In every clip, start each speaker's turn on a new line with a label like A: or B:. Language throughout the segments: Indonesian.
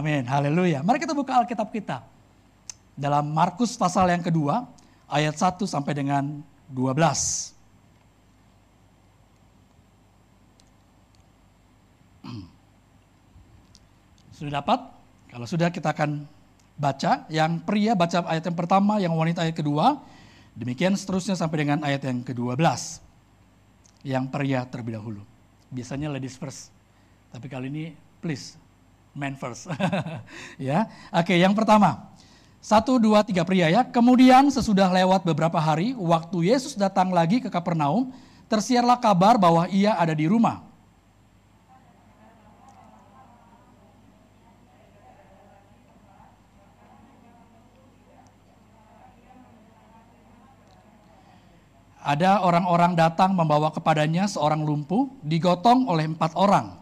A: Amin. Haleluya. Mari kita buka Alkitab kita. Dalam Markus pasal yang kedua, ayat 1 sampai dengan 12. Sudah dapat? Kalau sudah kita akan baca. Yang pria baca ayat yang pertama, yang wanita ayat kedua. Demikian seterusnya sampai dengan ayat yang ke-12. Yang pria terlebih dahulu. Biasanya ladies first. Tapi kali ini please man first. ya. Oke, yang pertama. Satu, dua, tiga pria ya. Kemudian sesudah lewat beberapa hari, waktu Yesus datang lagi ke Kapernaum, tersiarlah kabar bahwa ia ada di rumah. ada orang-orang datang membawa kepadanya seorang lumpuh, digotong oleh empat orang.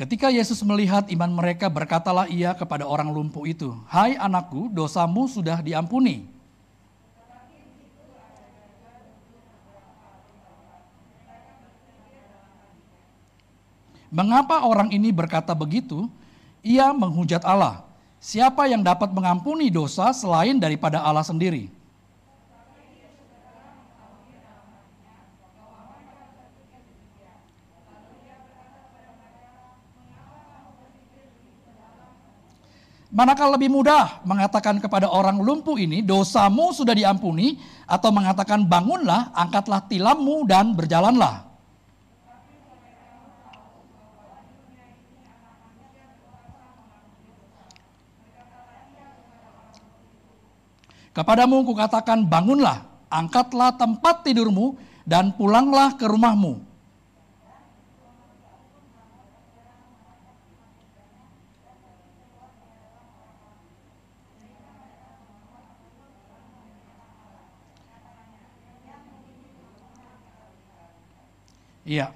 A: Ketika Yesus melihat iman mereka, berkatalah ia kepada orang lumpuh itu, "Hai anakku, dosamu sudah diampuni." Mengapa orang ini berkata begitu? Ia menghujat Allah. Siapa yang dapat mengampuni dosa selain daripada Allah sendiri? Manakah lebih mudah mengatakan kepada orang lumpuh ini, dosamu sudah diampuni, atau mengatakan bangunlah, angkatlah tilammu dan berjalanlah. Kepadamu kukatakan bangunlah, angkatlah tempat tidurmu dan pulanglah ke rumahmu. Iya.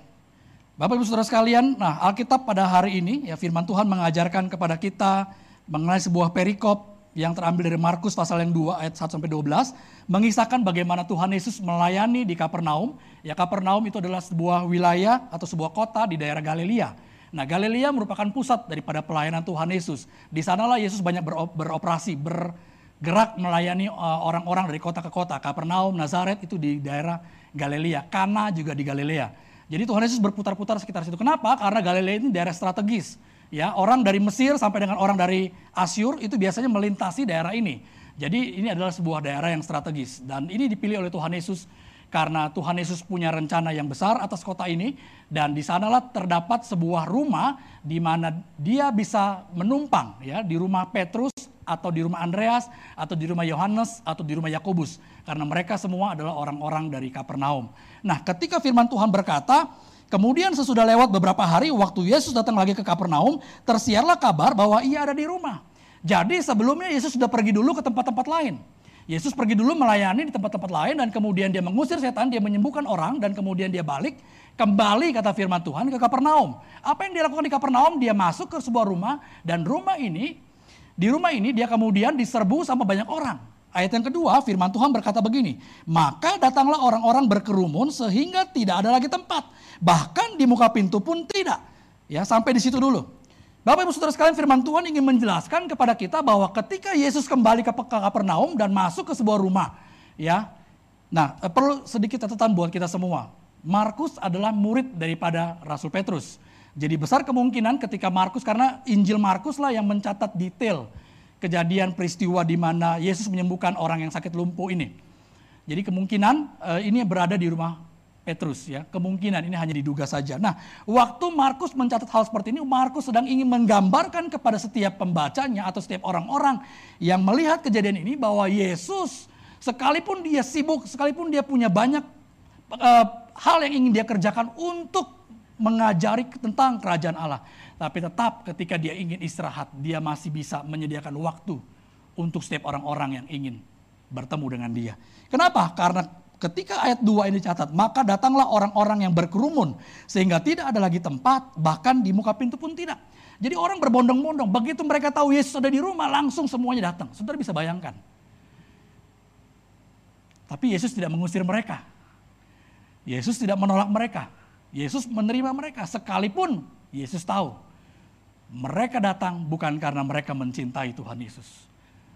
A: Bapak Ibu Saudara sekalian, nah Alkitab pada hari ini ya firman Tuhan mengajarkan kepada kita mengenai sebuah perikop yang terambil dari Markus pasal yang 2 ayat 1 sampai 12 mengisahkan bagaimana Tuhan Yesus melayani di Kapernaum. Ya Kapernaum itu adalah sebuah wilayah atau sebuah kota di daerah Galilea. Nah, Galilea merupakan pusat daripada pelayanan Tuhan Yesus. Di sanalah Yesus banyak beroperasi, bergerak melayani uh, orang-orang dari kota ke kota. Kapernaum, Nazaret itu di daerah Galilea, Kana juga di Galilea. Jadi Tuhan Yesus berputar-putar sekitar situ. Kenapa? Karena Galilea ini daerah strategis Ya, orang dari Mesir sampai dengan orang dari Asyur itu biasanya melintasi daerah ini. Jadi ini adalah sebuah daerah yang strategis dan ini dipilih oleh Tuhan Yesus karena Tuhan Yesus punya rencana yang besar atas kota ini dan di sanalah terdapat sebuah rumah di mana dia bisa menumpang ya di rumah Petrus atau di rumah Andreas atau di rumah Yohanes atau di rumah Yakobus karena mereka semua adalah orang-orang dari Kapernaum. Nah, ketika firman Tuhan berkata, Kemudian sesudah lewat beberapa hari waktu Yesus datang lagi ke Kapernaum, tersiarlah kabar bahwa ia ada di rumah. Jadi sebelumnya Yesus sudah pergi dulu ke tempat-tempat lain. Yesus pergi dulu melayani di tempat-tempat lain dan kemudian dia mengusir setan, dia menyembuhkan orang dan kemudian dia balik kembali kata firman Tuhan ke Kapernaum. Apa yang dia lakukan di Kapernaum? Dia masuk ke sebuah rumah dan rumah ini di rumah ini dia kemudian diserbu sama banyak orang. Ayat yang kedua, firman Tuhan berkata begini, maka datanglah orang-orang berkerumun sehingga tidak ada lagi tempat. Bahkan di muka pintu pun tidak. Ya, sampai di situ dulu. Bapak Ibu Saudara sekalian, firman Tuhan ingin menjelaskan kepada kita bahwa ketika Yesus kembali ke Kapernaum dan masuk ke sebuah rumah, ya. Nah, eh, perlu sedikit catatan buat kita semua. Markus adalah murid daripada Rasul Petrus. Jadi besar kemungkinan ketika Markus karena Injil Markus lah yang mencatat detail kejadian peristiwa di mana Yesus menyembuhkan orang yang sakit lumpuh ini. Jadi kemungkinan uh, ini berada di rumah Petrus ya. Kemungkinan ini hanya diduga saja. Nah, waktu Markus mencatat hal seperti ini, Markus sedang ingin menggambarkan kepada setiap pembacanya atau setiap orang-orang yang melihat kejadian ini bahwa Yesus sekalipun dia sibuk, sekalipun dia punya banyak uh, hal yang ingin dia kerjakan untuk mengajari tentang kerajaan Allah. Tapi tetap ketika dia ingin istirahat, dia masih bisa menyediakan waktu untuk setiap orang-orang yang ingin bertemu dengan dia. Kenapa? Karena ketika ayat 2 ini dicatat, maka datanglah orang-orang yang berkerumun sehingga tidak ada lagi tempat, bahkan di muka pintu pun tidak. Jadi orang berbondong-bondong, begitu mereka tahu Yesus ada di rumah, langsung semuanya datang. Saudara bisa bayangkan. Tapi Yesus tidak mengusir mereka. Yesus tidak menolak mereka. Yesus menerima mereka sekalipun Yesus tahu mereka datang bukan karena mereka mencintai Tuhan Yesus.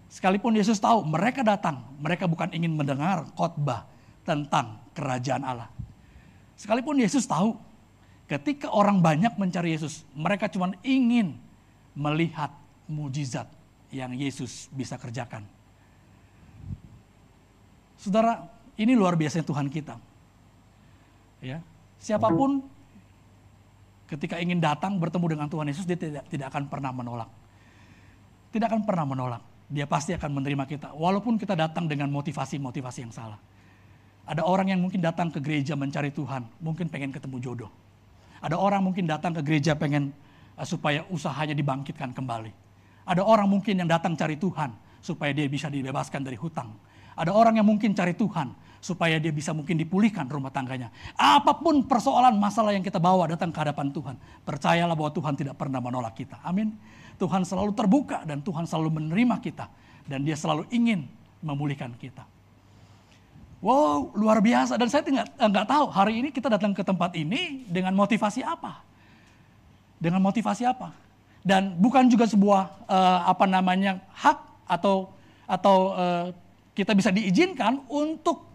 A: Sekalipun Yesus tahu mereka datang, mereka bukan ingin mendengar khotbah tentang kerajaan Allah. Sekalipun Yesus tahu ketika orang banyak mencari Yesus, mereka cuma ingin melihat mujizat yang Yesus bisa kerjakan. Saudara, ini luar biasa Tuhan kita. Ya, Siapa pun ketika ingin datang bertemu dengan Tuhan Yesus, dia tidak, tidak akan pernah menolak. Tidak akan pernah menolak. Dia pasti akan menerima kita. Walaupun kita datang dengan motivasi-motivasi yang salah. Ada orang yang mungkin datang ke gereja mencari Tuhan, mungkin pengen ketemu jodoh. Ada orang mungkin datang ke gereja pengen uh, supaya usahanya dibangkitkan kembali. Ada orang mungkin yang datang cari Tuhan supaya dia bisa dibebaskan dari hutang. Ada orang yang mungkin cari Tuhan supaya dia bisa mungkin dipulihkan rumah tangganya. Apa pun persoalan masalah yang kita bawa datang ke hadapan Tuhan, percayalah bahwa Tuhan tidak pernah menolak kita. Amin. Tuhan selalu terbuka dan Tuhan selalu menerima kita dan dia selalu ingin memulihkan kita. Wow, luar biasa dan saya tidak nggak tahu hari ini kita datang ke tempat ini dengan motivasi apa? Dengan motivasi apa? Dan bukan juga sebuah uh, apa namanya hak atau atau uh, kita bisa diizinkan untuk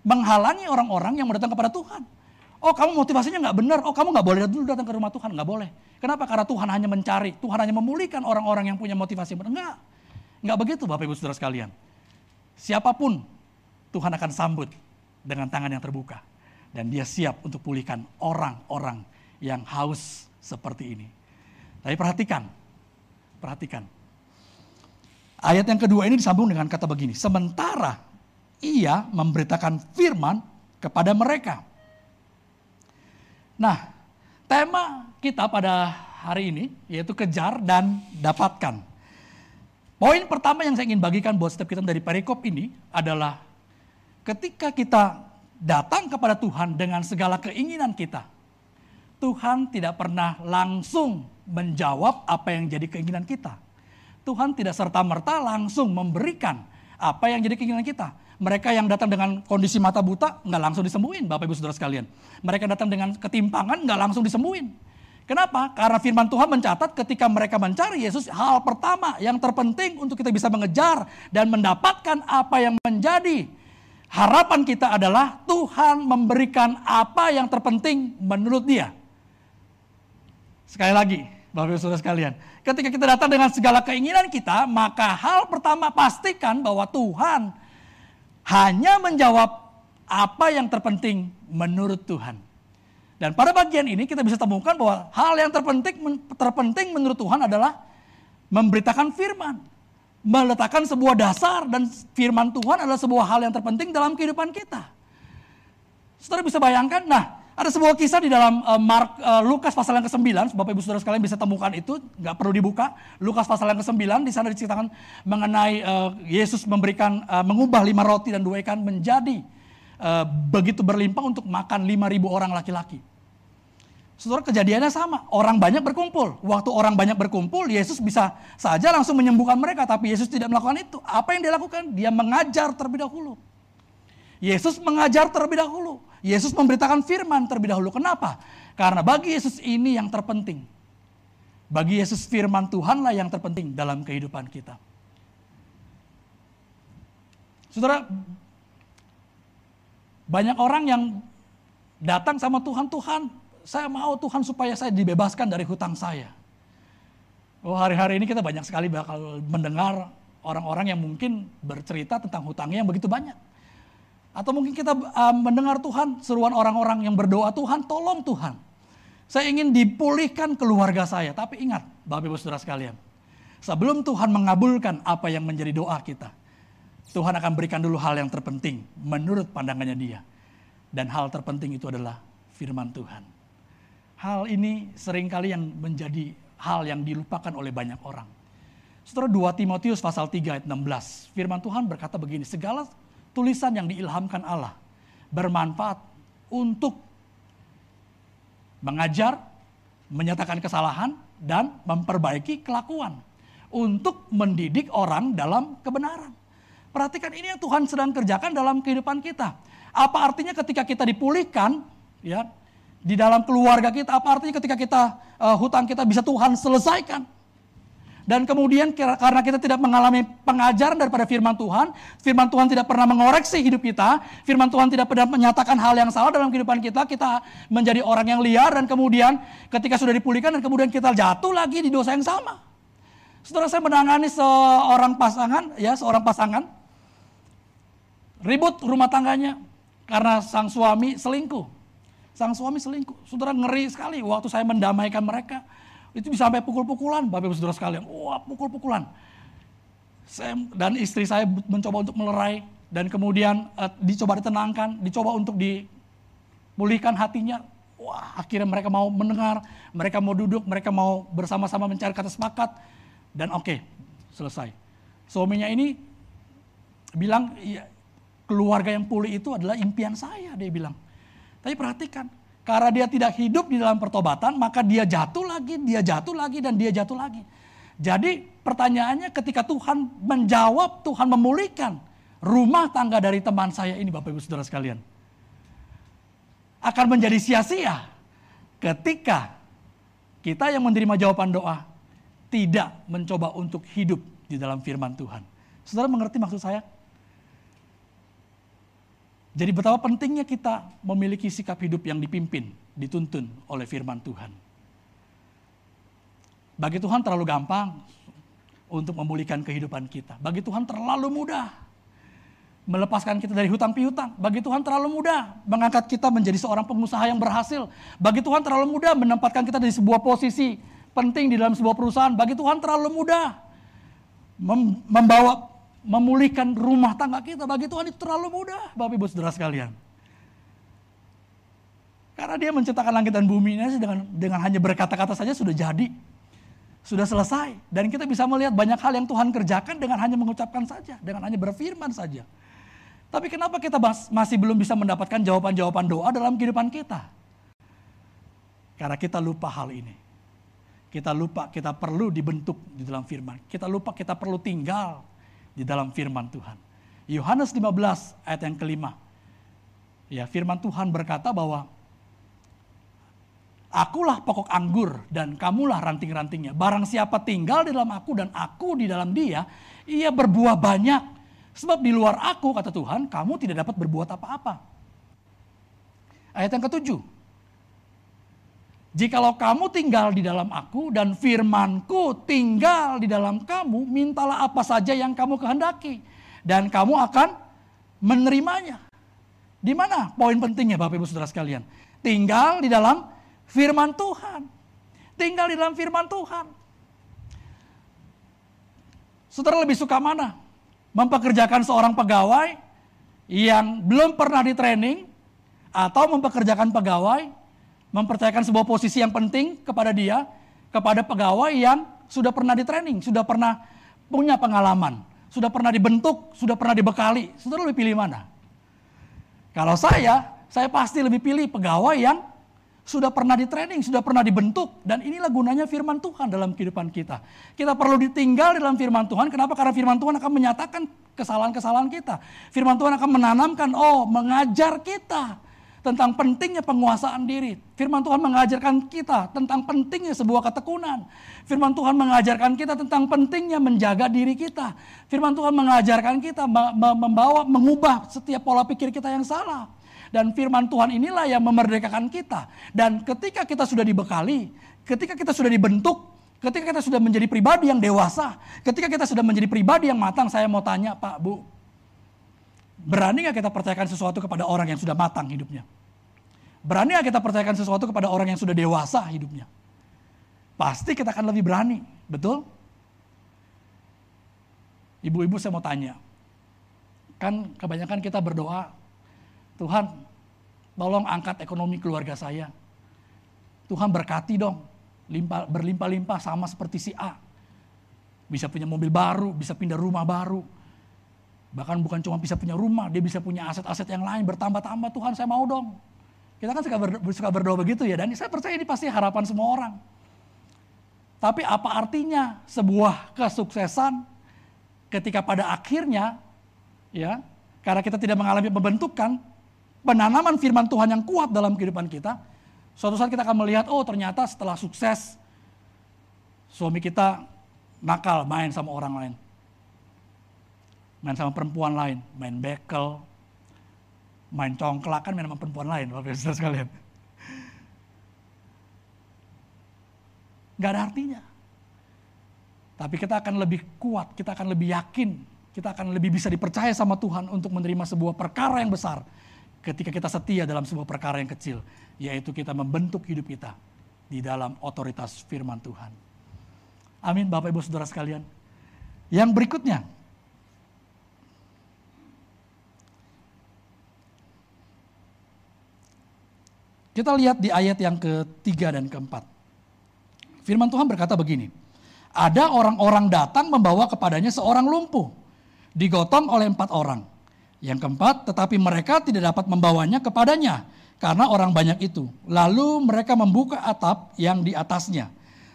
A: menghalangi orang-orang yang mau datang kepada Tuhan. Oh kamu motivasinya nggak benar, oh kamu nggak boleh dulu datang ke rumah Tuhan, nggak boleh. Kenapa? Karena Tuhan hanya mencari, Tuhan hanya memulihkan orang-orang yang punya motivasi benar. Enggak, nggak begitu Bapak Ibu Saudara sekalian. Siapa pun Tuhan akan sambut dengan tangan yang terbuka. Dan dia siap untuk pulihkan orang-orang yang haus seperti ini. Tapi perhatikan, perhatikan. Ayat yang kedua ini disambung dengan kata begini. Sementara ia memberitakan firman kepada mereka. Nah, tema kita pada hari ini yaitu kejar dan dapatkan. Poin pertama yang saya ingin bagikan buat setiap kita dari perikop ini adalah ketika kita datang kepada Tuhan dengan segala keinginan kita, Tuhan tidak pernah langsung menjawab apa yang jadi keinginan kita. Tuhan tidak serta-merta langsung memberikan apa yang jadi keinginan kita. Mereka yang datang dengan kondisi mata buta nggak langsung disembuhin, Bapak Ibu Saudara sekalian. Mereka datang dengan ketimpangan nggak langsung disembuhin. Kenapa? Karena firman Tuhan mencatat ketika mereka mencari Yesus, hal pertama yang terpenting untuk kita bisa mengejar dan mendapatkan apa yang menjadi harapan kita adalah Tuhan memberikan apa yang terpenting menurut dia. Sekali lagi, Bapak Ibu Saudara sekalian, ketika kita datang dengan segala keinginan kita, maka hal pertama pastikan bahwa Tuhan hanya menjawab apa yang terpenting menurut Tuhan. Dan pada bagian ini kita bisa temukan bahwa hal yang terpenting terpenting menurut Tuhan adalah memberitakan firman. Meletakkan sebuah dasar dan firman Tuhan adalah sebuah hal yang terpenting dalam kehidupan kita. Saudara bisa bayangkan, nah ada sebuah kisah di dalam uh, Mark, uh, Lukas pasal yang ke-9, Bapak Ibu Saudara sekalian bisa temukan itu, nggak perlu dibuka. Lukas pasal yang ke-9, di sana diceritakan mengenai uh, Yesus memberikan, uh, mengubah lima roti dan dua ikan menjadi uh, begitu berlimpah untuk makan lima ribu orang laki-laki. Saudara kejadiannya sama, orang banyak berkumpul. Waktu orang banyak berkumpul, Yesus bisa saja langsung menyembuhkan mereka, tapi Yesus tidak melakukan itu. Apa yang dia lakukan? Dia mengajar terlebih dahulu. Yesus mengajar terlebih dahulu. Yesus memberitakan firman terlebih dahulu. Kenapa? Karena bagi Yesus ini yang terpenting. Bagi Yesus firman Tuhanlah yang terpenting dalam kehidupan kita. Saudara, banyak orang yang datang sama Tuhan, Tuhan, saya mau Tuhan supaya saya dibebaskan dari hutang saya. Oh hari-hari ini kita banyak sekali bakal mendengar orang-orang yang mungkin bercerita tentang hutangnya yang begitu banyak. Atau mungkin kita uh, mendengar Tuhan, seruan orang-orang yang berdoa, Tuhan tolong Tuhan. Saya ingin dipulihkan keluarga saya. Tapi ingat, Bapak Ibu Saudara sekalian. Sebelum Tuhan mengabulkan apa yang menjadi doa kita. Tuhan akan berikan dulu hal yang terpenting menurut pandangannya dia. Dan hal terpenting itu adalah firman Tuhan. Hal ini sering kali yang menjadi hal yang dilupakan oleh banyak orang. Setelah 2 Timotius pasal 3 ayat 16, firman Tuhan berkata begini, segala tulisan yang diilhamkan Allah bermanfaat untuk mengajar, menyatakan kesalahan, dan memperbaiki kelakuan untuk mendidik orang dalam kebenaran. Perhatikan ini yang Tuhan sedang kerjakan dalam kehidupan kita. Apa artinya ketika kita dipulihkan, ya, di dalam keluarga kita, apa artinya ketika kita uh, hutang kita bisa Tuhan selesaikan? Dan kemudian karena kita tidak mengalami pengajaran daripada firman Tuhan, firman Tuhan tidak pernah mengoreksi hidup kita, firman Tuhan tidak pernah menyatakan hal yang salah dalam kehidupan kita, kita menjadi orang yang liar dan kemudian ketika sudah dipulihkan dan kemudian kita jatuh lagi di dosa yang sama. Setelah saya menangani seorang pasangan, ya seorang pasangan, ribut rumah tangganya karena sang suami selingkuh. Sang suami selingkuh. Saudara ngeri sekali waktu saya mendamaikan mereka itu bisa sampai pukul-pukulan, Bapak Ibu Saudara sekalian. Wah, pukul-pukulan. Saya dan istri saya mencoba untuk melerai dan kemudian uh, dicoba ditenangkan, dicoba untuk dipulihkan hatinya. Wah, akhirnya mereka mau mendengar, mereka mau duduk, mereka mau bersama-sama mencari kata sepakat dan oke, okay, selesai. Suaminya ini bilang, ya, keluarga yang pulih itu adalah impian saya, dia bilang. Tapi perhatikan, karena dia tidak hidup di dalam pertobatan, maka dia jatuh lagi, dia jatuh lagi, dan dia jatuh lagi. Jadi pertanyaannya ketika Tuhan menjawab, Tuhan memulihkan rumah tangga dari teman saya ini Bapak Ibu Saudara sekalian. Akan menjadi sia-sia ketika kita yang menerima jawaban doa tidak mencoba untuk hidup di dalam firman Tuhan. Saudara mengerti maksud saya? Jadi betapa pentingnya kita memiliki sikap hidup yang dipimpin, dituntun oleh firman Tuhan. Bagi Tuhan terlalu gampang untuk memulihkan kehidupan kita. Bagi Tuhan terlalu mudah melepaskan kita dari hutang piutang. Bagi Tuhan terlalu mudah mengangkat kita menjadi seorang pengusaha yang berhasil. Bagi Tuhan terlalu mudah menempatkan kita di sebuah posisi penting di dalam sebuah perusahaan. Bagi Tuhan terlalu mudah membawa memulihkan rumah tangga kita. Bagi Tuhan itu terlalu mudah, Bapak Ibu Saudara sekalian. Karena dia menciptakan langit dan bumi ini dengan, dengan hanya berkata-kata saja sudah jadi. Sudah selesai. Dan kita bisa melihat banyak hal yang Tuhan kerjakan dengan hanya mengucapkan saja. Dengan hanya berfirman saja. Tapi kenapa kita masih belum bisa mendapatkan jawaban-jawaban doa dalam kehidupan kita? Karena kita lupa hal ini. Kita lupa kita perlu dibentuk di dalam firman. Kita lupa kita perlu tinggal di dalam firman Tuhan. Yohanes 15 ayat yang kelima. Ya, firman Tuhan berkata bahwa Akulah pokok anggur dan kamulah ranting-rantingnya. Barang siapa tinggal di dalam aku dan aku di dalam dia, ia berbuah banyak. Sebab di luar aku, kata Tuhan, kamu tidak dapat berbuat apa-apa. Ayat yang ketujuh. Jikalau kamu tinggal di dalam aku dan firmanku tinggal di dalam kamu, mintalah apa saja yang kamu kehendaki. Dan kamu akan menerimanya. Di mana poin pentingnya Bapak Ibu Saudara sekalian? Tinggal di dalam firman Tuhan. Tinggal di dalam firman Tuhan. Saudara lebih suka mana? Mempekerjakan seorang pegawai yang belum pernah di training atau mempekerjakan pegawai mempercayakan sebuah posisi yang penting kepada dia, kepada pegawai yang sudah pernah di training, sudah pernah punya pengalaman, sudah pernah dibentuk, sudah pernah dibekali. Saudara lebih pilih mana? Kalau saya, saya pasti lebih pilih pegawai yang sudah pernah di training, sudah pernah dibentuk. Dan inilah gunanya firman Tuhan dalam kehidupan kita. Kita perlu ditinggal dalam firman Tuhan. Kenapa? Karena firman Tuhan akan menyatakan kesalahan-kesalahan kita. Firman Tuhan akan menanamkan, oh mengajar kita tentang pentingnya penguasaan diri. Firman Tuhan mengajarkan kita tentang pentingnya sebuah ketekunan. Firman Tuhan mengajarkan kita tentang pentingnya menjaga diri kita. Firman Tuhan mengajarkan kita membawa mengubah setiap pola pikir kita yang salah. Dan firman Tuhan inilah yang memerdekakan kita. Dan ketika kita sudah dibekali, ketika kita sudah dibentuk, ketika kita sudah menjadi pribadi yang dewasa, ketika kita sudah menjadi pribadi yang matang, saya mau tanya Pak, Bu, berani nggak kita percayakan sesuatu kepada orang yang sudah matang hidupnya? Berani gak kita percayakan sesuatu kepada orang yang sudah dewasa hidupnya? Pasti kita akan lebih berani, betul? Ibu-ibu saya mau tanya, kan kebanyakan kita berdoa, Tuhan tolong angkat ekonomi keluarga saya. Tuhan berkati dong, berlimpah-limpah sama seperti si A. Bisa punya mobil baru, bisa pindah rumah baru, Bahkan bukan cuma bisa punya rumah, dia bisa punya aset-aset yang lain bertambah-tambah. Tuhan saya mau dong. Kita kan suka, ber, suka berdoa begitu ya, dan saya percaya ini pasti harapan semua orang. Tapi apa artinya sebuah kesuksesan ketika pada akhirnya ya karena kita tidak mengalami pembentukan penanaman firman Tuhan yang kuat dalam kehidupan kita, suatu saat kita akan melihat oh ternyata setelah sukses suami kita nakal main sama orang lain. Main sama perempuan lain, main bekel, main congklak kan main sama perempuan lain, Bapak Ibu sekalian. Gak ada artinya. Tapi kita akan lebih kuat, kita akan lebih yakin, kita akan lebih bisa dipercaya sama Tuhan untuk menerima sebuah perkara yang besar ketika kita setia dalam sebuah perkara yang kecil, yaitu kita membentuk hidup kita di dalam otoritas firman Tuhan. Amin Bapak Ibu Saudara sekalian. Yang berikutnya, kita lihat di ayat yang ketiga dan keempat. Firman Tuhan berkata begini, ada orang-orang datang membawa kepadanya seorang lumpuh, digotong oleh empat orang. Yang keempat, tetapi mereka tidak dapat membawanya kepadanya, karena orang banyak itu. Lalu mereka membuka atap yang di atasnya.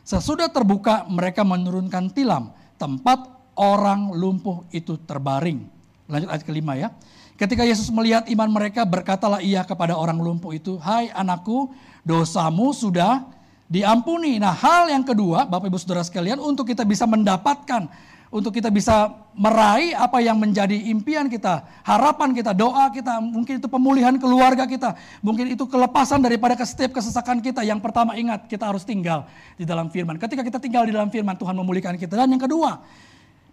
A: Sesudah terbuka, mereka menurunkan tilam, tempat orang lumpuh itu terbaring. Lanjut ayat kelima ya. Ketika Yesus melihat iman mereka, berkatalah ia kepada orang lumpuh itu, Hai anakku, dosamu sudah diampuni. Nah hal yang kedua Bapak Ibu Saudara sekalian untuk kita bisa mendapatkan, untuk kita bisa meraih apa yang menjadi impian kita, harapan kita, doa kita, mungkin itu pemulihan keluarga kita, mungkin itu kelepasan daripada setiap kesesakan kita. Yang pertama ingat kita harus tinggal di dalam firman. Ketika kita tinggal di dalam firman Tuhan memulihkan kita. Dan yang kedua,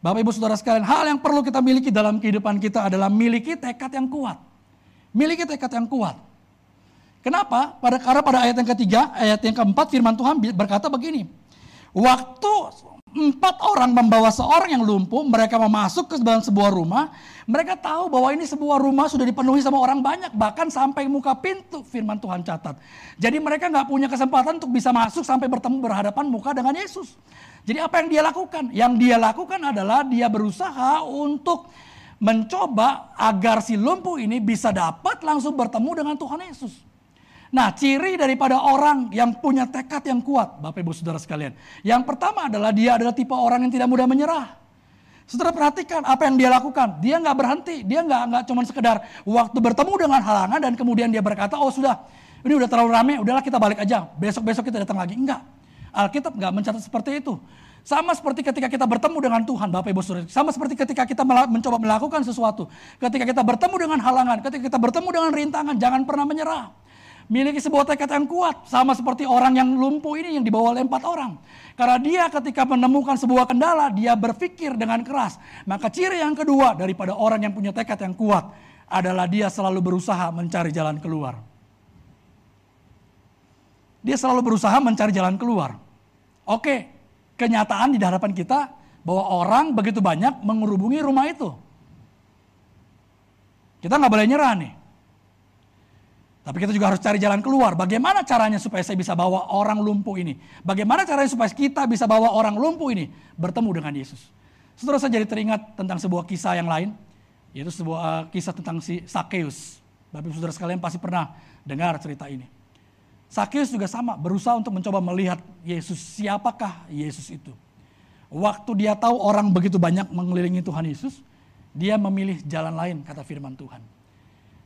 A: Bapak Ibu Saudara sekalian, hal yang perlu kita miliki dalam kehidupan kita adalah miliki tekad yang kuat. Miliki tekad yang kuat. Kenapa? Pada karena pada ayat yang ketiga, ayat yang keempat firman Tuhan berkata begini. Waktu empat orang membawa seorang yang lumpuh, mereka memasuk ke dalam sebuah rumah, mereka tahu bahwa ini sebuah rumah sudah dipenuhi sama orang banyak, bahkan sampai muka pintu firman Tuhan catat. Jadi mereka nggak punya kesempatan untuk bisa masuk sampai bertemu berhadapan muka dengan Yesus. Jadi apa yang dia lakukan? Yang dia lakukan adalah dia berusaha untuk mencoba agar si lumpuh ini bisa dapat langsung bertemu dengan Tuhan Yesus. Nah, ciri daripada orang yang punya tekad yang kuat, Bapak Ibu Saudara sekalian. Yang pertama adalah dia adalah tipe orang yang tidak mudah menyerah. Saudara perhatikan apa yang dia lakukan. Dia nggak berhenti, dia nggak nggak cuma sekedar waktu bertemu dengan halangan dan kemudian dia berkata, oh sudah, ini udah terlalu rame, udahlah kita balik aja. Besok-besok kita datang lagi. Enggak. Alkitab nggak mencatat seperti itu. Sama seperti ketika kita bertemu dengan Tuhan, Bapak Ibu Saudara. Sama seperti ketika kita mencoba melakukan sesuatu. Ketika kita bertemu dengan halangan, ketika kita bertemu dengan rintangan, jangan pernah menyerah miliki sebuah tekad yang kuat. Sama seperti orang yang lumpuh ini yang dibawa oleh empat orang. Karena dia ketika menemukan sebuah kendala, dia berpikir dengan keras. Maka ciri yang kedua daripada orang yang punya tekad yang kuat adalah dia selalu berusaha mencari jalan keluar. Dia selalu berusaha mencari jalan keluar. Oke, kenyataan di hadapan kita bahwa orang begitu banyak mengerubungi rumah itu. Kita nggak boleh nyerah nih. Tapi kita juga harus cari jalan keluar. Bagaimana caranya supaya saya bisa bawa orang lumpuh ini? Bagaimana caranya supaya kita bisa bawa orang lumpuh ini bertemu dengan Yesus? Setelah saya jadi teringat tentang sebuah kisah yang lain, yaitu sebuah uh, kisah tentang si Sakeus. Bapak saudara sekalian pasti pernah dengar cerita ini. Sakeus juga sama, berusaha untuk mencoba melihat Yesus. Siapakah Yesus itu? Waktu dia tahu orang begitu banyak mengelilingi Tuhan Yesus, dia memilih jalan lain, kata firman Tuhan.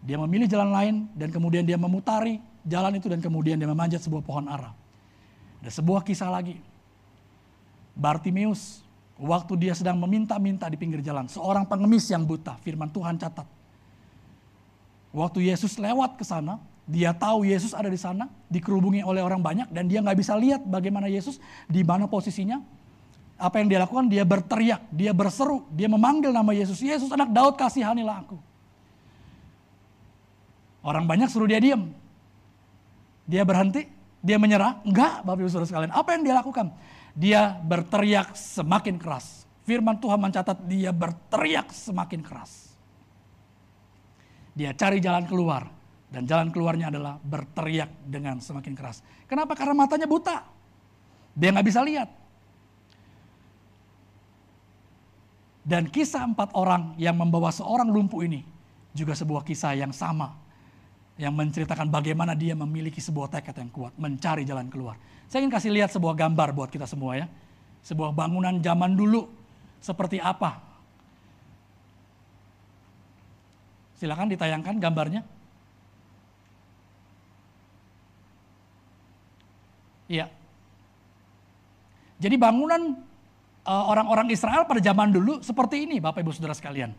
A: Dia memilih jalan lain dan kemudian dia memutari jalan itu dan kemudian dia memanjat sebuah pohon ara. Ada sebuah kisah lagi. Bartimeus, waktu dia sedang meminta-minta di pinggir jalan, seorang pengemis yang buta, firman Tuhan catat. Waktu Yesus lewat ke sana, dia tahu Yesus ada di sana, dikerubungi oleh orang banyak dan dia nggak bisa lihat bagaimana Yesus, di mana posisinya. Apa yang dia lakukan? Dia berteriak, dia berseru, dia memanggil nama Yesus. Yesus anak Daud kasihanilah aku. Orang banyak suruh dia diam. Dia berhenti, dia menyerah. Enggak, Bapak Ibu Saudara sekalian. Apa yang dia lakukan? Dia berteriak semakin keras. Firman Tuhan mencatat dia berteriak semakin keras. Dia cari jalan keluar. Dan jalan keluarnya adalah berteriak dengan semakin keras. Kenapa? Karena matanya buta. Dia nggak bisa lihat. Dan kisah empat orang yang membawa seorang lumpuh ini juga sebuah kisah yang sama. Yang menceritakan bagaimana dia memiliki sebuah tekad yang kuat, mencari jalan keluar. Saya ingin kasih lihat sebuah gambar buat kita semua ya. Sebuah bangunan zaman dulu seperti apa. Silakan ditayangkan gambarnya. Iya. Jadi bangunan uh, orang-orang Israel pada zaman dulu seperti ini Bapak Ibu Saudara sekalian.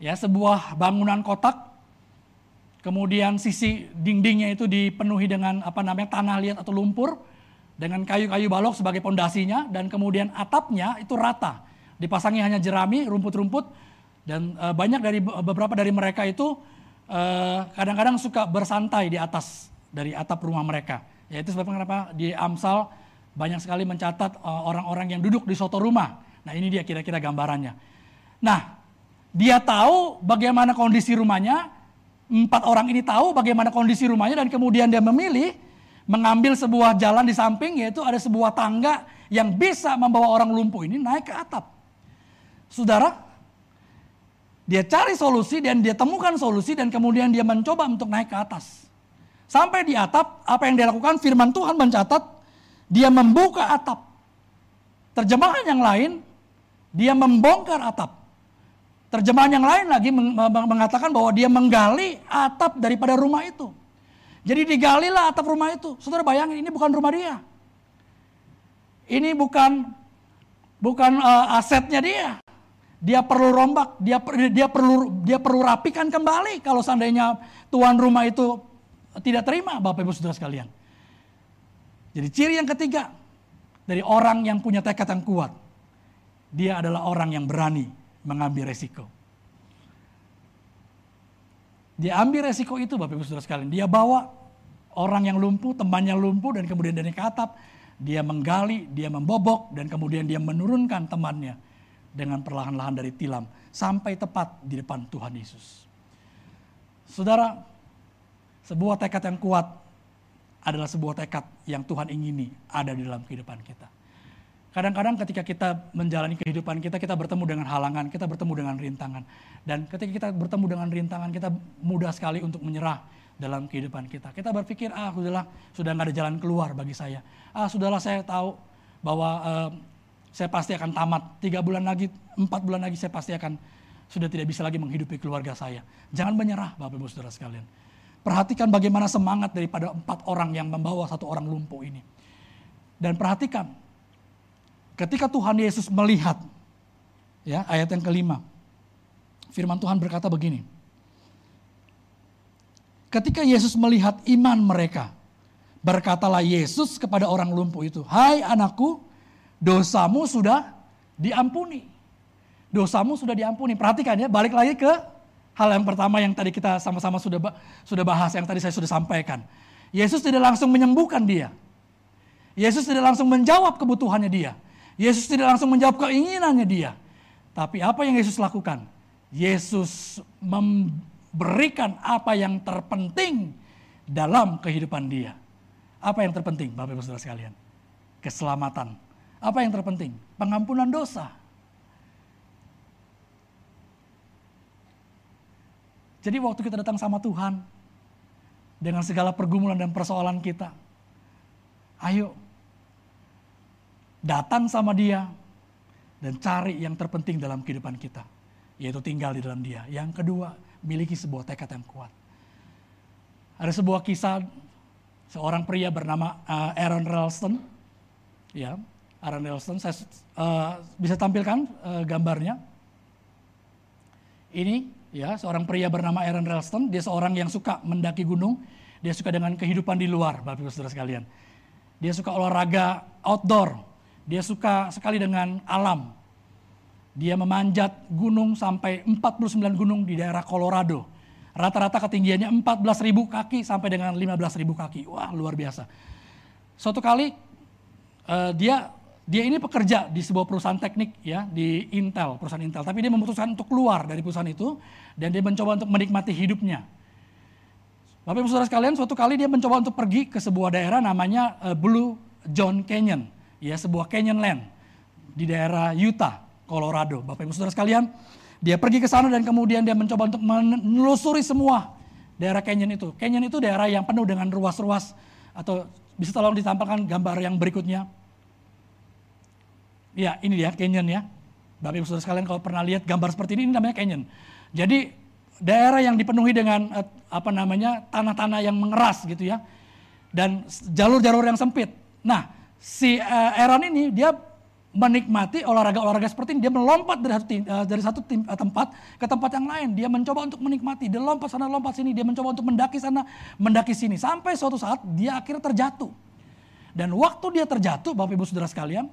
A: Ya, sebuah bangunan kotak kemudian sisi dindingnya itu dipenuhi dengan apa namanya tanah liat atau lumpur dengan kayu-kayu balok sebagai pondasinya dan kemudian atapnya itu rata. Dipasangi hanya jerami, rumput-rumput dan uh, banyak dari beberapa dari mereka itu kadang eh, kadang-kadang suka bersantai di atas dari atap rumah mereka. Yaitu sebabnya kenapa di Amsal banyak sekali mencatat uh, orang-orang yang duduk di soto rumah. Nah ini dia kira-kira gambarannya. Nah dia tahu bagaimana kondisi rumahnya, empat orang ini tahu bagaimana kondisi rumahnya dan kemudian dia memilih mengambil sebuah jalan di samping yaitu ada sebuah tangga yang bisa membawa orang lumpuh ini naik ke atap. Saudara, dia cari solusi dan dia temukan solusi dan kemudian dia mencoba untuk naik ke atas. Sampai di atap, apa yang dia lakukan? Firman Tuhan mencatat dia membuka atap. Terjemahan yang lain, dia membongkar atap. Terjemahan yang lain lagi mengatakan bahwa dia menggali atap daripada rumah itu. Jadi digalilah atap rumah itu. Saudara bayangin ini bukan rumah dia. Ini bukan bukan uh, asetnya dia. Dia perlu rombak, dia dia perlu dia perlu rapikan kembali kalau seandainya tuan rumah itu tidak terima Bapak Ibu Saudara sekalian. Jadi ciri yang ketiga dari orang yang punya tekad yang kuat. Dia adalah orang yang berani mengambil resiko. Dia ambil resiko itu Bapak Ibu Saudara sekalian. Dia bawa orang yang lumpuh, temannya lumpuh dan kemudian dari ke atap. Dia menggali, dia membobok dan kemudian dia menurunkan temannya dengan perlahan-lahan dari tilam sampai tepat di depan Tuhan Yesus. Saudara, sebuah tekad yang kuat adalah sebuah tekad yang Tuhan ingini ada di dalam kehidupan kita. Kadang-kadang ketika kita menjalani kehidupan kita, kita bertemu dengan halangan, kita bertemu dengan rintangan. Dan ketika kita bertemu dengan rintangan, kita mudah sekali untuk menyerah dalam kehidupan kita. Kita berpikir, ah sudahlah, sudah nggak ada jalan keluar bagi saya. Ah sudahlah saya tahu bahwa uh, saya pasti akan tamat. Tiga bulan lagi, empat bulan lagi saya pasti akan sudah tidak bisa lagi menghidupi keluarga saya. Jangan menyerah Bapak Ibu Saudara sekalian. Perhatikan bagaimana semangat daripada empat orang yang membawa satu orang lumpuh ini. Dan perhatikan, ketika Tuhan Yesus melihat, ya ayat yang kelima, firman Tuhan berkata begini, ketika Yesus melihat iman mereka, berkatalah Yesus kepada orang lumpuh itu, Hai anakku, dosamu sudah diampuni. Dosamu sudah diampuni. Perhatikan ya, balik lagi ke hal yang pertama yang tadi kita sama-sama sudah sudah bahas, yang tadi saya sudah sampaikan. Yesus tidak langsung menyembuhkan dia. Yesus tidak langsung menjawab kebutuhannya dia. Yesus tidak langsung menjawab keinginannya dia. Tapi apa yang Yesus lakukan? Yesus memberikan apa yang terpenting dalam kehidupan dia. Apa yang terpenting Bapak Ibu Saudara sekalian? Keselamatan. Apa yang terpenting? Pengampunan dosa. Jadi waktu kita datang sama Tuhan, dengan segala pergumulan dan persoalan kita, ayo datang sama dia dan cari yang terpenting dalam kehidupan kita, yaitu tinggal di dalam dia. Yang kedua, miliki sebuah tekad yang kuat. Ada sebuah kisah seorang pria bernama uh, Aaron Ralston, ya, Aaron Ralston, saya uh, bisa tampilkan uh, gambarnya. Ini ya seorang pria bernama Aaron Ralston. Dia seorang yang suka mendaki gunung. Dia suka dengan kehidupan di luar, Bapak Ibu Saudara sekalian. Dia suka olahraga outdoor. Dia suka sekali dengan alam. Dia memanjat gunung sampai 49 gunung di daerah Colorado. Rata-rata ketinggiannya 14.000 kaki sampai dengan 15.000 kaki. Wah, luar biasa. Suatu kali uh, dia dia ini pekerja di sebuah perusahaan teknik ya di Intel, perusahaan Intel. Tapi dia memutuskan untuk keluar dari perusahaan itu dan dia mencoba untuk menikmati hidupnya. Bapak Ibu Saudara sekalian, suatu kali dia mencoba untuk pergi ke sebuah daerah namanya uh, Blue John Canyon, ya sebuah canyon land di daerah Utah, Colorado. Bapak Ibu Saudara sekalian, dia pergi ke sana dan kemudian dia mencoba untuk menelusuri semua daerah canyon itu. Canyon itu daerah yang penuh dengan ruas-ruas atau bisa tolong ditampilkan gambar yang berikutnya. Ya, ini dia canyon ya. Bapak Ibu Saudara sekalian kalau pernah lihat gambar seperti ini, ini namanya canyon. Jadi daerah yang dipenuhi dengan eh, apa namanya tanah-tanah yang mengeras gitu ya. Dan jalur-jalur yang sempit. Nah, si Aaron ini dia menikmati olahraga-olahraga seperti ini. Dia melompat dari satu, uh, dari satu tempat ke tempat yang lain. Dia mencoba untuk menikmati. Dia lompat sana, lompat sini. Dia mencoba untuk mendaki sana, mendaki sini. Sampai suatu saat dia akhirnya terjatuh. Dan waktu dia terjatuh, Bapak Ibu Saudara sekalian,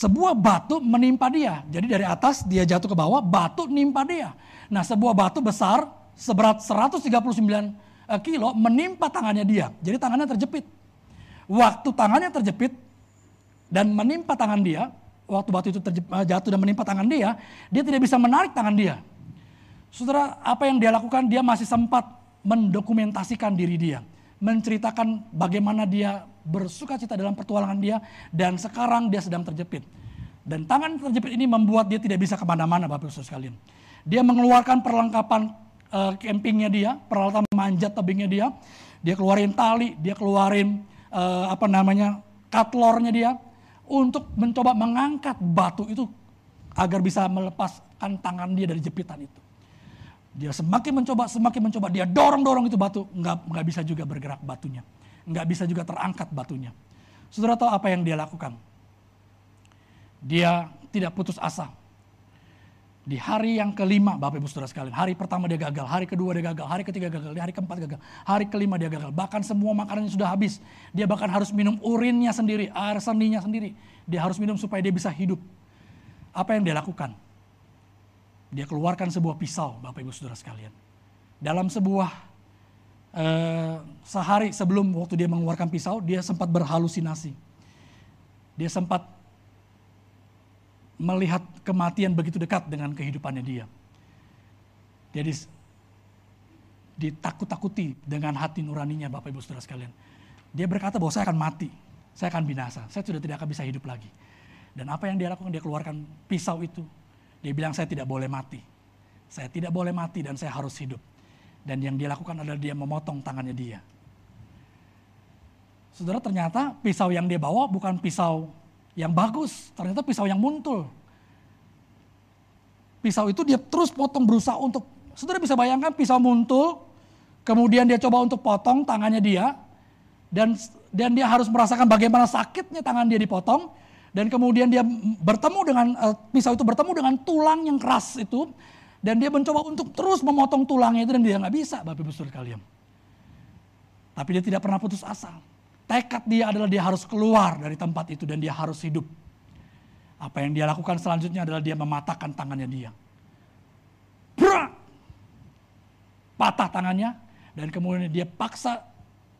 A: sebuah batu menimpa dia. Jadi dari atas dia jatuh ke bawah, batu menimpa dia. Nah sebuah batu besar seberat 139 eh, kilo menimpa tangannya dia. Jadi tangannya terjepit. Waktu tangannya terjepit dan menimpa tangan dia, waktu batu itu terjepit, eh, jatuh dan menimpa tangan dia, dia tidak bisa menarik tangan dia. Saudara, apa yang dia lakukan? Dia masih sempat mendokumentasikan diri dia menceritakan bagaimana dia bersuka cita dalam pertualangan dia dan sekarang dia sedang terjepit. Dan tangan terjepit ini membuat dia tidak bisa ke mana-mana Bapak Ibu sekalian. Dia mengeluarkan perlengkapan uh, campingnya dia, peralatan manjat tebingnya dia. Dia keluarin tali, dia keluarin uh, apa namanya katlornya dia untuk mencoba mengangkat batu itu agar bisa melepaskan tangan dia dari jepitan itu. Dia semakin mencoba, semakin mencoba, dia dorong-dorong itu batu, nggak, nggak bisa juga bergerak batunya. Nggak bisa juga terangkat batunya. Saudara tahu apa yang dia lakukan? Dia tidak putus asa. Di hari yang kelima, Bapak Ibu Saudara sekalian, hari pertama dia gagal, hari kedua dia gagal, hari ketiga gagal, hari keempat gagal, hari kelima dia gagal. Bahkan semua makanannya sudah habis. Dia bahkan harus minum urinnya sendiri, air seninya sendiri. Dia harus minum supaya dia bisa hidup. Apa yang dia lakukan? Dia keluarkan sebuah pisau, Bapak Ibu Saudara sekalian. Dalam sebuah eh, sehari sebelum waktu dia mengeluarkan pisau, dia sempat berhalusinasi. Dia sempat melihat kematian begitu dekat dengan kehidupannya dia. Jadi ditakut-takuti dengan hati nuraninya Bapak Ibu Saudara sekalian. Dia berkata bahwa saya akan mati, saya akan binasa, saya sudah tidak akan bisa hidup lagi. Dan apa yang dia lakukan? Dia keluarkan pisau itu, dia bilang saya tidak boleh mati. Saya tidak boleh mati dan saya harus hidup. Dan yang dia lakukan adalah dia memotong tangannya dia. Saudara ternyata pisau yang dia bawa bukan pisau yang bagus. Ternyata pisau yang muntul. Pisau itu dia terus potong berusaha untuk. Saudara bisa bayangkan pisau muntul. Kemudian dia coba untuk potong tangannya dia. Dan dan dia harus merasakan bagaimana sakitnya tangan dia dipotong dan kemudian dia bertemu dengan uh, pisau itu bertemu dengan tulang yang keras itu dan dia mencoba untuk terus memotong tulangnya itu dan dia nggak bisa Bapak Ibu Saudara kalian. Tapi dia tidak pernah putus asa. Tekad dia adalah dia harus keluar dari tempat itu dan dia harus hidup. Apa yang dia lakukan selanjutnya adalah dia mematahkan tangannya dia. Bra! Patah tangannya dan kemudian dia paksa,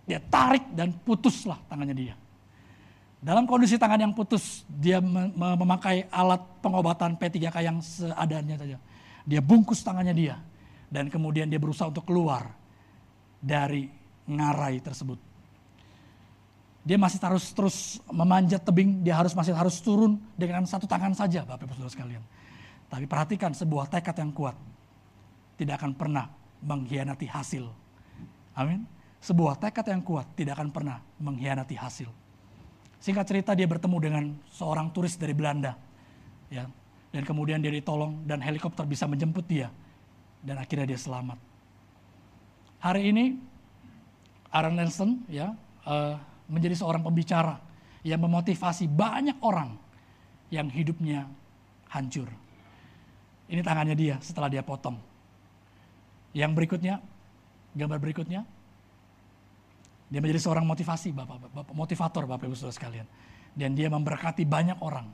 A: dia tarik dan putuslah tangannya dia. Dalam kondisi tangan yang putus, dia memakai alat pengobatan P3K yang seadanya saja. Dia bungkus tangannya dia. Dan kemudian dia berusaha untuk keluar dari ngarai tersebut. Dia masih harus terus memanjat tebing, dia harus masih harus turun dengan satu tangan saja Bapak Ibu Saudara sekalian. Tapi perhatikan sebuah tekad yang kuat tidak akan pernah mengkhianati hasil. Amin. Sebuah tekad yang kuat tidak akan pernah mengkhianati hasil. Singkat cerita dia bertemu dengan seorang turis dari Belanda. Ya. Dan kemudian dia ditolong dan helikopter bisa menjemput dia. Dan akhirnya dia selamat. Hari ini Aaron Nelson ya uh, menjadi seorang pembicara yang memotivasi banyak orang yang hidupnya hancur. Ini tangannya dia setelah dia potong. Yang berikutnya, gambar berikutnya, dia menjadi seorang motivasi, Bapak, Bapak motivator Bapak Ibu Saudara sekalian. Dan dia memberkati banyak orang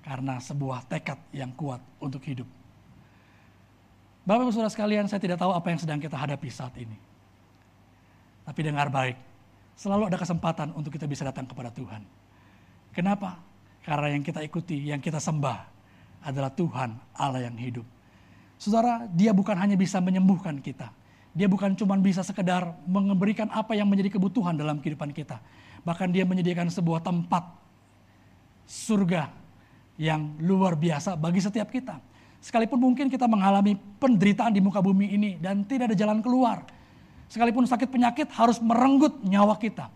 A: karena sebuah tekad yang kuat untuk hidup. Bapak Ibu Saudara sekalian, saya tidak tahu apa yang sedang kita hadapi saat ini. Tapi dengar baik, selalu ada kesempatan untuk kita bisa datang kepada Tuhan. Kenapa? Karena yang kita ikuti, yang kita sembah adalah Tuhan Allah yang hidup. Saudara, dia bukan hanya bisa menyembuhkan kita, dia bukan cuma bisa sekedar memberikan apa yang menjadi kebutuhan dalam kehidupan kita. Bahkan dia menyediakan sebuah tempat surga yang luar biasa bagi setiap kita. Sekalipun mungkin kita mengalami penderitaan di muka bumi ini dan tidak ada jalan keluar. Sekalipun sakit penyakit harus merenggut nyawa kita.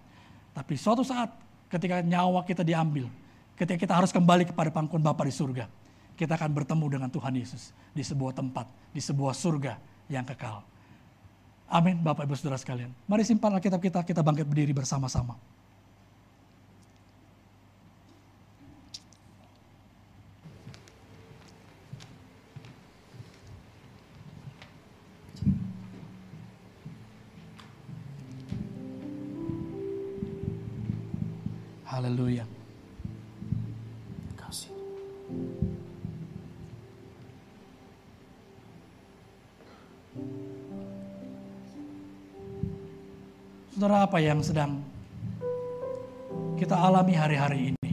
A: Tapi suatu saat ketika nyawa kita diambil, ketika kita harus kembali kepada pangkuan Bapa di surga, kita akan bertemu dengan Tuhan Yesus di sebuah tempat, di sebuah surga yang kekal. Amin, Bapak Ibu Saudara sekalian. Mari simpan Alkitab kita, kita bangkit berdiri bersama-sama. Saudara apa yang sedang kita alami hari-hari ini?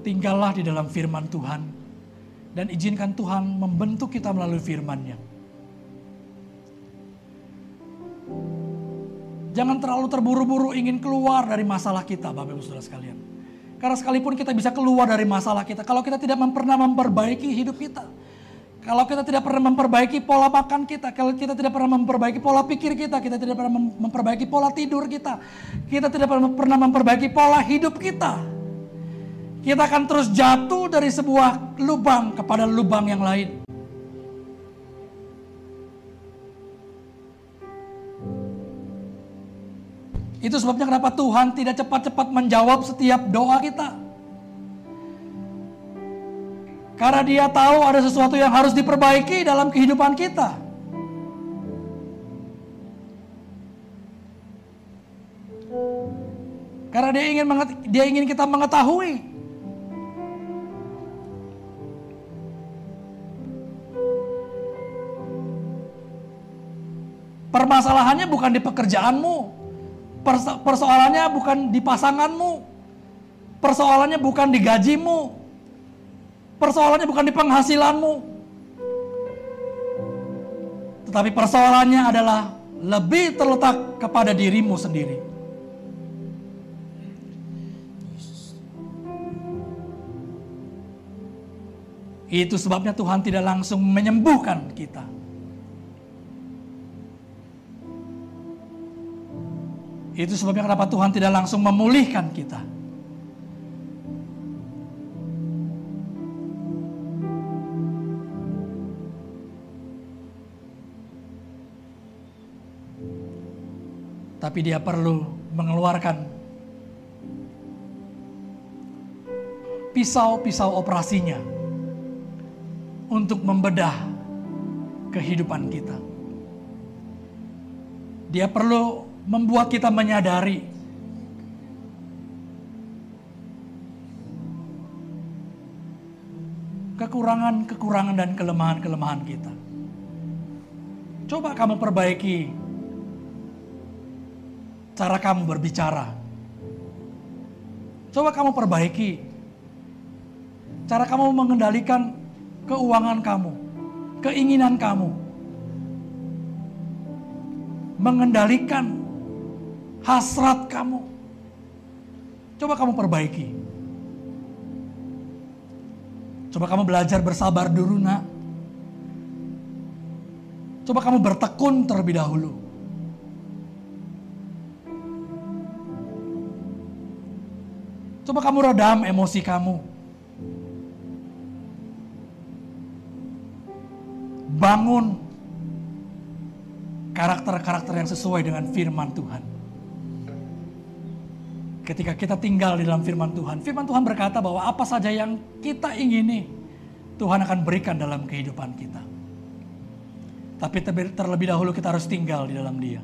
A: Tinggallah di dalam firman Tuhan dan izinkan Tuhan membentuk kita melalui firman-Nya. Jangan terlalu terburu-buru ingin keluar dari masalah kita, Bapak Ibu Saudara sekalian. Karena sekalipun kita bisa keluar dari masalah kita, kalau kita tidak pernah memperbaiki hidup kita, kalau kita tidak pernah memperbaiki pola makan kita, kalau kita tidak pernah memperbaiki pola pikir kita, kita tidak pernah memperbaiki pola tidur kita, kita tidak pernah memperbaiki pola hidup kita, kita akan terus jatuh dari sebuah lubang kepada lubang yang lain. Itu sebabnya kenapa Tuhan tidak cepat-cepat menjawab setiap doa kita. Karena dia tahu ada sesuatu yang harus diperbaiki dalam kehidupan kita. Karena dia ingin dia ingin kita mengetahui Permasalahannya bukan di pekerjaanmu, Perso persoalannya bukan di pasanganmu. Persoalannya bukan di gajimu. Persoalannya bukan di penghasilanmu. Tetapi persoalannya adalah lebih terletak kepada dirimu sendiri. Itu sebabnya Tuhan tidak langsung menyembuhkan kita. Itu sebabnya kenapa Tuhan tidak langsung memulihkan kita. Tapi dia perlu mengeluarkan pisau-pisau operasinya untuk membedah kehidupan kita. Dia perlu membuat kita menyadari kekurangan-kekurangan dan kelemahan-kelemahan kita. Coba kamu perbaiki cara kamu berbicara. Coba kamu perbaiki cara kamu mengendalikan keuangan kamu, keinginan kamu, mengendalikan hasrat kamu. Coba kamu perbaiki. Coba kamu belajar bersabar dulu nak. Coba kamu bertekun terlebih dahulu. Coba kamu redam emosi kamu. Bangun karakter-karakter yang sesuai dengan firman Tuhan. Ketika kita tinggal di dalam firman Tuhan, firman Tuhan berkata bahwa apa saja yang kita ingini, Tuhan akan berikan dalam kehidupan kita. Tapi terlebih dahulu kita harus tinggal di dalam dia.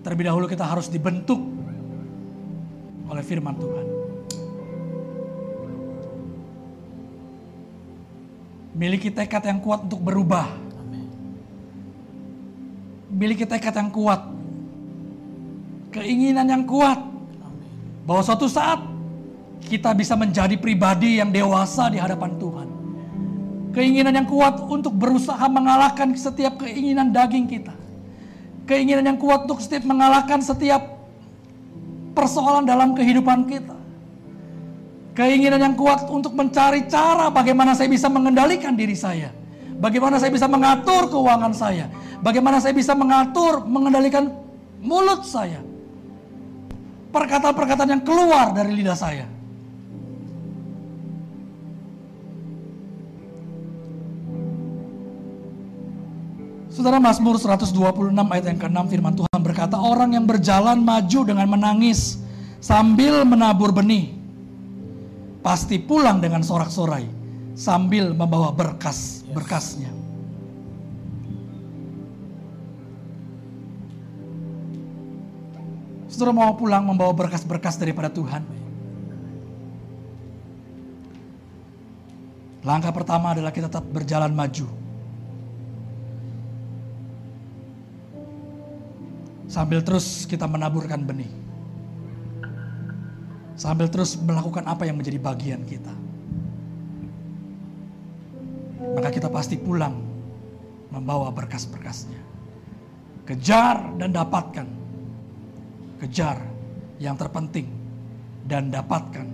A: Terlebih dahulu kita harus dibentuk oleh firman Tuhan. Miliki tekad yang kuat untuk berubah miliki tekad yang kuat, keinginan yang kuat, bahwa suatu saat kita bisa menjadi pribadi yang dewasa di hadapan Tuhan. Keinginan yang kuat untuk berusaha mengalahkan setiap keinginan daging kita. Keinginan yang kuat untuk setiap mengalahkan setiap persoalan dalam kehidupan kita. Keinginan yang kuat untuk mencari cara bagaimana saya bisa mengendalikan diri saya. Bagaimana saya bisa mengatur keuangan saya. Bagaimana saya bisa mengatur, mengendalikan mulut saya. Perkataan-perkataan yang keluar dari lidah saya. Saudara Mazmur 126 ayat yang ke-6 firman Tuhan berkata, orang yang berjalan maju dengan menangis sambil menabur benih pasti pulang dengan sorak-sorai sambil membawa berkas berkasnya. Saudara mau pulang membawa berkas-berkas daripada Tuhan. Langkah pertama adalah kita tetap berjalan maju. Sambil terus kita menaburkan benih sambil terus melakukan apa yang menjadi bagian kita. Maka kita pasti pulang membawa berkas-berkasnya. Kejar dan dapatkan. Kejar yang terpenting dan dapatkan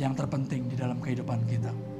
A: yang terpenting di dalam kehidupan kita.